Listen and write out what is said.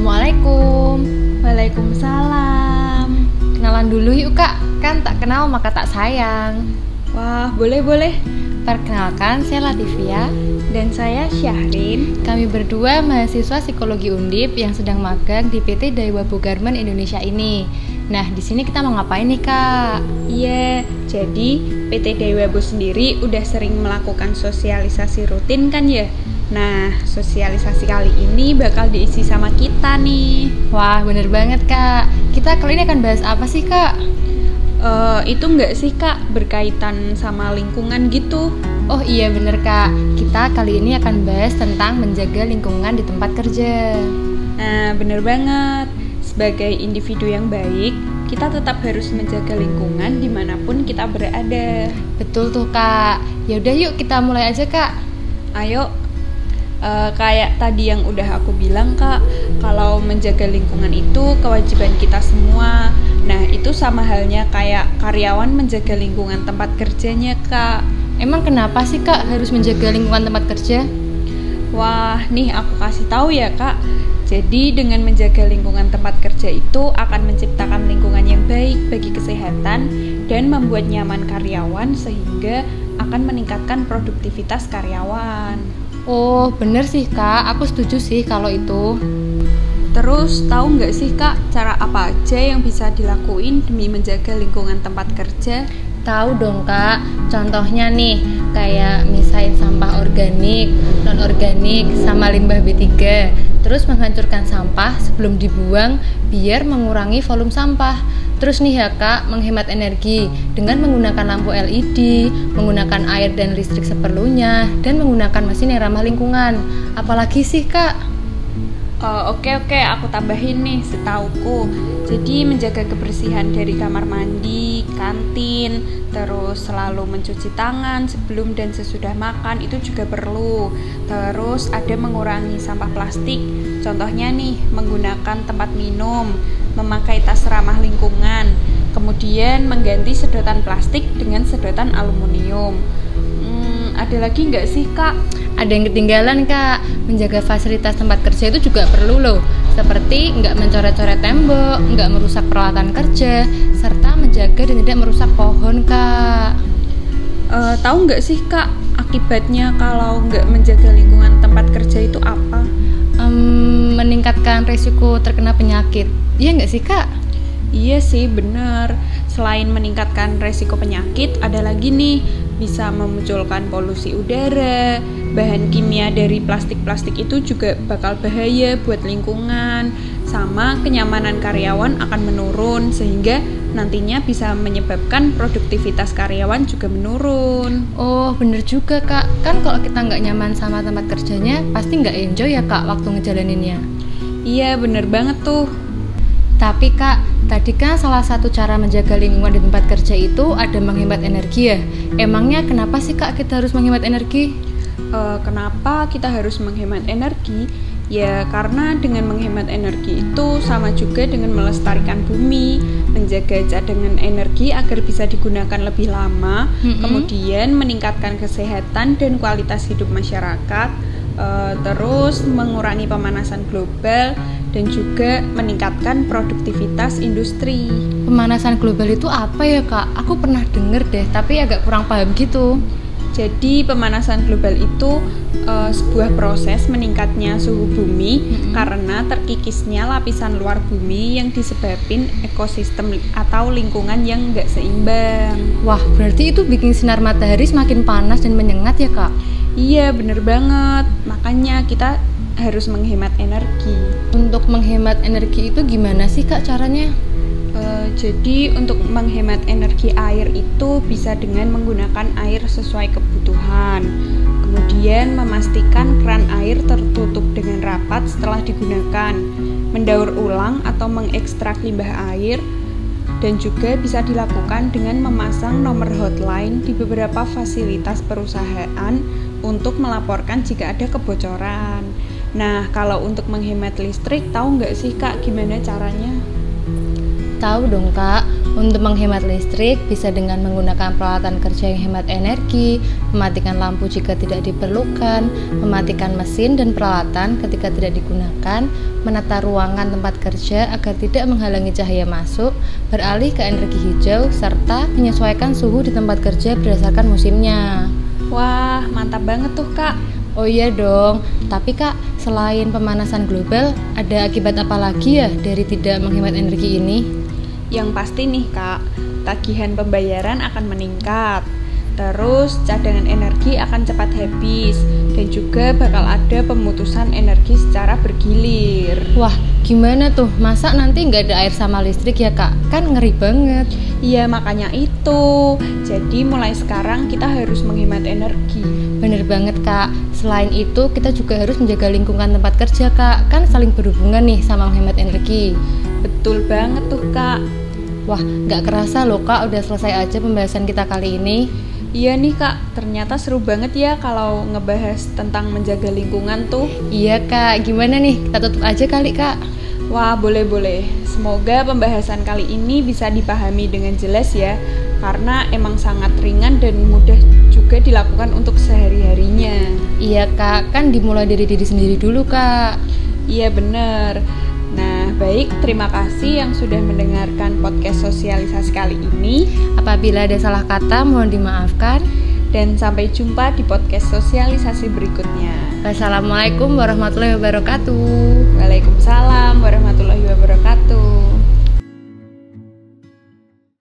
Assalamualaikum. Waalaikumsalam. Kenalan dulu yuk kak, kan tak kenal maka tak sayang. Wah, boleh-boleh. Perkenalkan, saya Latifia. Dan saya Syahrin. Kami berdua mahasiswa psikologi Undip yang sedang magang di PT Daiwabu Garmen Indonesia ini. Nah, di sini kita mau ngapain nih kak? Iya, jadi PT Daiwabu sendiri udah sering melakukan sosialisasi rutin kan ya? Nah, sosialisasi kali ini bakal diisi sama kita nih. Wah, bener banget kak. Kita kali ini akan bahas apa sih kak? Uh, itu enggak sih kak berkaitan sama lingkungan gitu? Oh iya bener kak, kita kali ini akan bahas tentang menjaga lingkungan di tempat kerja. Nah bener banget, sebagai individu yang baik, kita tetap harus menjaga lingkungan di mana pun kita berada. Betul tuh kak, yaudah yuk kita mulai aja kak. Ayo, uh, kayak tadi yang udah aku bilang kak, kalau menjaga lingkungan itu kewajiban kita semua. Nah itu sama halnya kayak karyawan menjaga lingkungan tempat kerjanya kak. Emang kenapa sih kak harus menjaga lingkungan tempat kerja? Wah, nih aku kasih tahu ya kak. Jadi dengan menjaga lingkungan tempat kerja itu akan menciptakan lingkungan yang baik bagi kesehatan dan membuat nyaman karyawan sehingga akan meningkatkan produktivitas karyawan. Oh, bener sih kak, aku setuju sih kalau itu. Terus tahu nggak sih kak cara apa aja yang bisa dilakuin demi menjaga lingkungan tempat kerja? Tahu dong kak, contohnya nih kayak misain sampah organik, non organik, sama limbah B3 Terus menghancurkan sampah sebelum dibuang biar mengurangi volume sampah Terus nih ya kak, menghemat energi dengan menggunakan lampu LED, menggunakan air dan listrik seperlunya, dan menggunakan mesin yang ramah lingkungan Apalagi sih kak? Uh, oke oke, aku tambahin nih setauku. Jadi menjaga kebersihan dari kamar mandi, kantin, terus selalu mencuci tangan sebelum dan sesudah makan itu juga perlu. Terus ada mengurangi sampah plastik. Contohnya nih menggunakan tempat minum, memakai tas ramah lingkungan, kemudian mengganti sedotan plastik dengan sedotan aluminium. Hmm, ada lagi nggak sih kak? ada yang ketinggalan kak. Menjaga fasilitas tempat kerja itu juga perlu loh. Seperti nggak mencoret-coret tembok nggak merusak peralatan kerja serta menjaga dan tidak merusak pohon kak. Uh, tahu nggak sih kak akibatnya kalau nggak menjaga lingkungan tempat kerja itu apa? Um, meningkatkan risiko terkena penyakit iya nggak sih kak Iya sih bener Selain meningkatkan resiko penyakit Ada lagi nih Bisa memunculkan polusi udara bahan kimia dari plastik-plastik itu juga bakal bahaya buat lingkungan sama kenyamanan karyawan akan menurun sehingga nantinya bisa menyebabkan produktivitas karyawan juga menurun. Oh bener juga kak, kan kalau kita nggak nyaman sama tempat kerjanya pasti nggak enjoy ya kak waktu ngejalaninnya. Iya bener banget tuh. Tapi kak, tadi kan salah satu cara menjaga lingkungan di tempat kerja itu ada menghemat energi ya. Emangnya kenapa sih kak kita harus menghemat energi? uh, kenapa kita harus menghemat energi? Ya, karena dengan menghemat energi itu sama juga dengan melestarikan bumi, menjaga cadangan energi agar bisa digunakan lebih lama, mm-hmm. kemudian meningkatkan kesehatan dan kualitas hidup masyarakat, uh, terus mengurangi pemanasan global dan juga meningkatkan produktivitas industri. Pemanasan global itu apa ya, Kak? Aku pernah denger deh, tapi agak kurang paham gitu. Jadi pemanasan global itu uh, sebuah proses meningkatnya suhu bumi mm-hmm. karena terkikisnya lapisan luar bumi yang disebabkan ekosistem atau lingkungan yang nggak seimbang. Wah, berarti itu bikin sinar matahari semakin panas dan menyengat ya kak? Iya, bener banget. Makanya kita harus menghemat energi. Untuk menghemat energi itu gimana sih kak caranya? Uh, jadi untuk menghemat energi air itu bisa dengan menggunakan air sesuai kebutuhan. Kemudian memastikan keran air tertutup dengan rapat setelah digunakan. Mendaur ulang atau mengekstrak limbah air dan juga bisa dilakukan dengan memasang nomor hotline di beberapa fasilitas perusahaan untuk melaporkan jika ada kebocoran. Nah, kalau untuk menghemat listrik, tahu nggak sih kak gimana caranya? Tahu dong kak, untuk menghemat listrik bisa dengan menggunakan peralatan kerja yang hemat energi, mematikan lampu jika tidak diperlukan, mematikan mesin dan peralatan ketika tidak digunakan, menata ruangan tempat kerja agar tidak menghalangi cahaya masuk, beralih ke energi hijau, serta menyesuaikan suhu di tempat kerja berdasarkan musimnya. Wah, mantap banget tuh kak. Oh iya dong, tapi kak, selain pemanasan global, ada akibat apa lagi ya dari tidak menghemat energi ini? Yang pasti nih kak, tagihan pembayaran akan meningkat. Terus cadangan energi akan cepat habis dan juga bakal ada pemutusan energi secara bergilir. Wah, gimana tuh? Masa nanti nggak ada air sama listrik ya kak? Kan ngeri banget. Iya makanya itu. Jadi mulai sekarang kita harus menghemat energi. Bener banget kak. Selain itu kita juga harus menjaga lingkungan tempat kerja kak. Kan saling berhubungan nih sama menghemat energi. Betul banget tuh kak. Wah, nggak kerasa loh kak. Udah selesai aja pembahasan kita kali ini. Iya nih kak, ternyata seru banget ya kalau ngebahas tentang menjaga lingkungan tuh. Iya kak, gimana nih? Kita tutup aja kali kak. Wah, boleh-boleh. Semoga pembahasan kali ini bisa dipahami dengan jelas ya, karena emang sangat ringan dan mudah juga dilakukan untuk sehari-harinya. Iya kak, kan dimulai dari diri sendiri dulu kak. Iya bener. Baik, terima kasih yang sudah mendengarkan podcast sosialisasi kali ini. Apabila ada salah kata, mohon dimaafkan. Dan sampai jumpa di podcast sosialisasi berikutnya. Wassalamualaikum warahmatullahi wabarakatuh. Waalaikumsalam warahmatullahi wabarakatuh.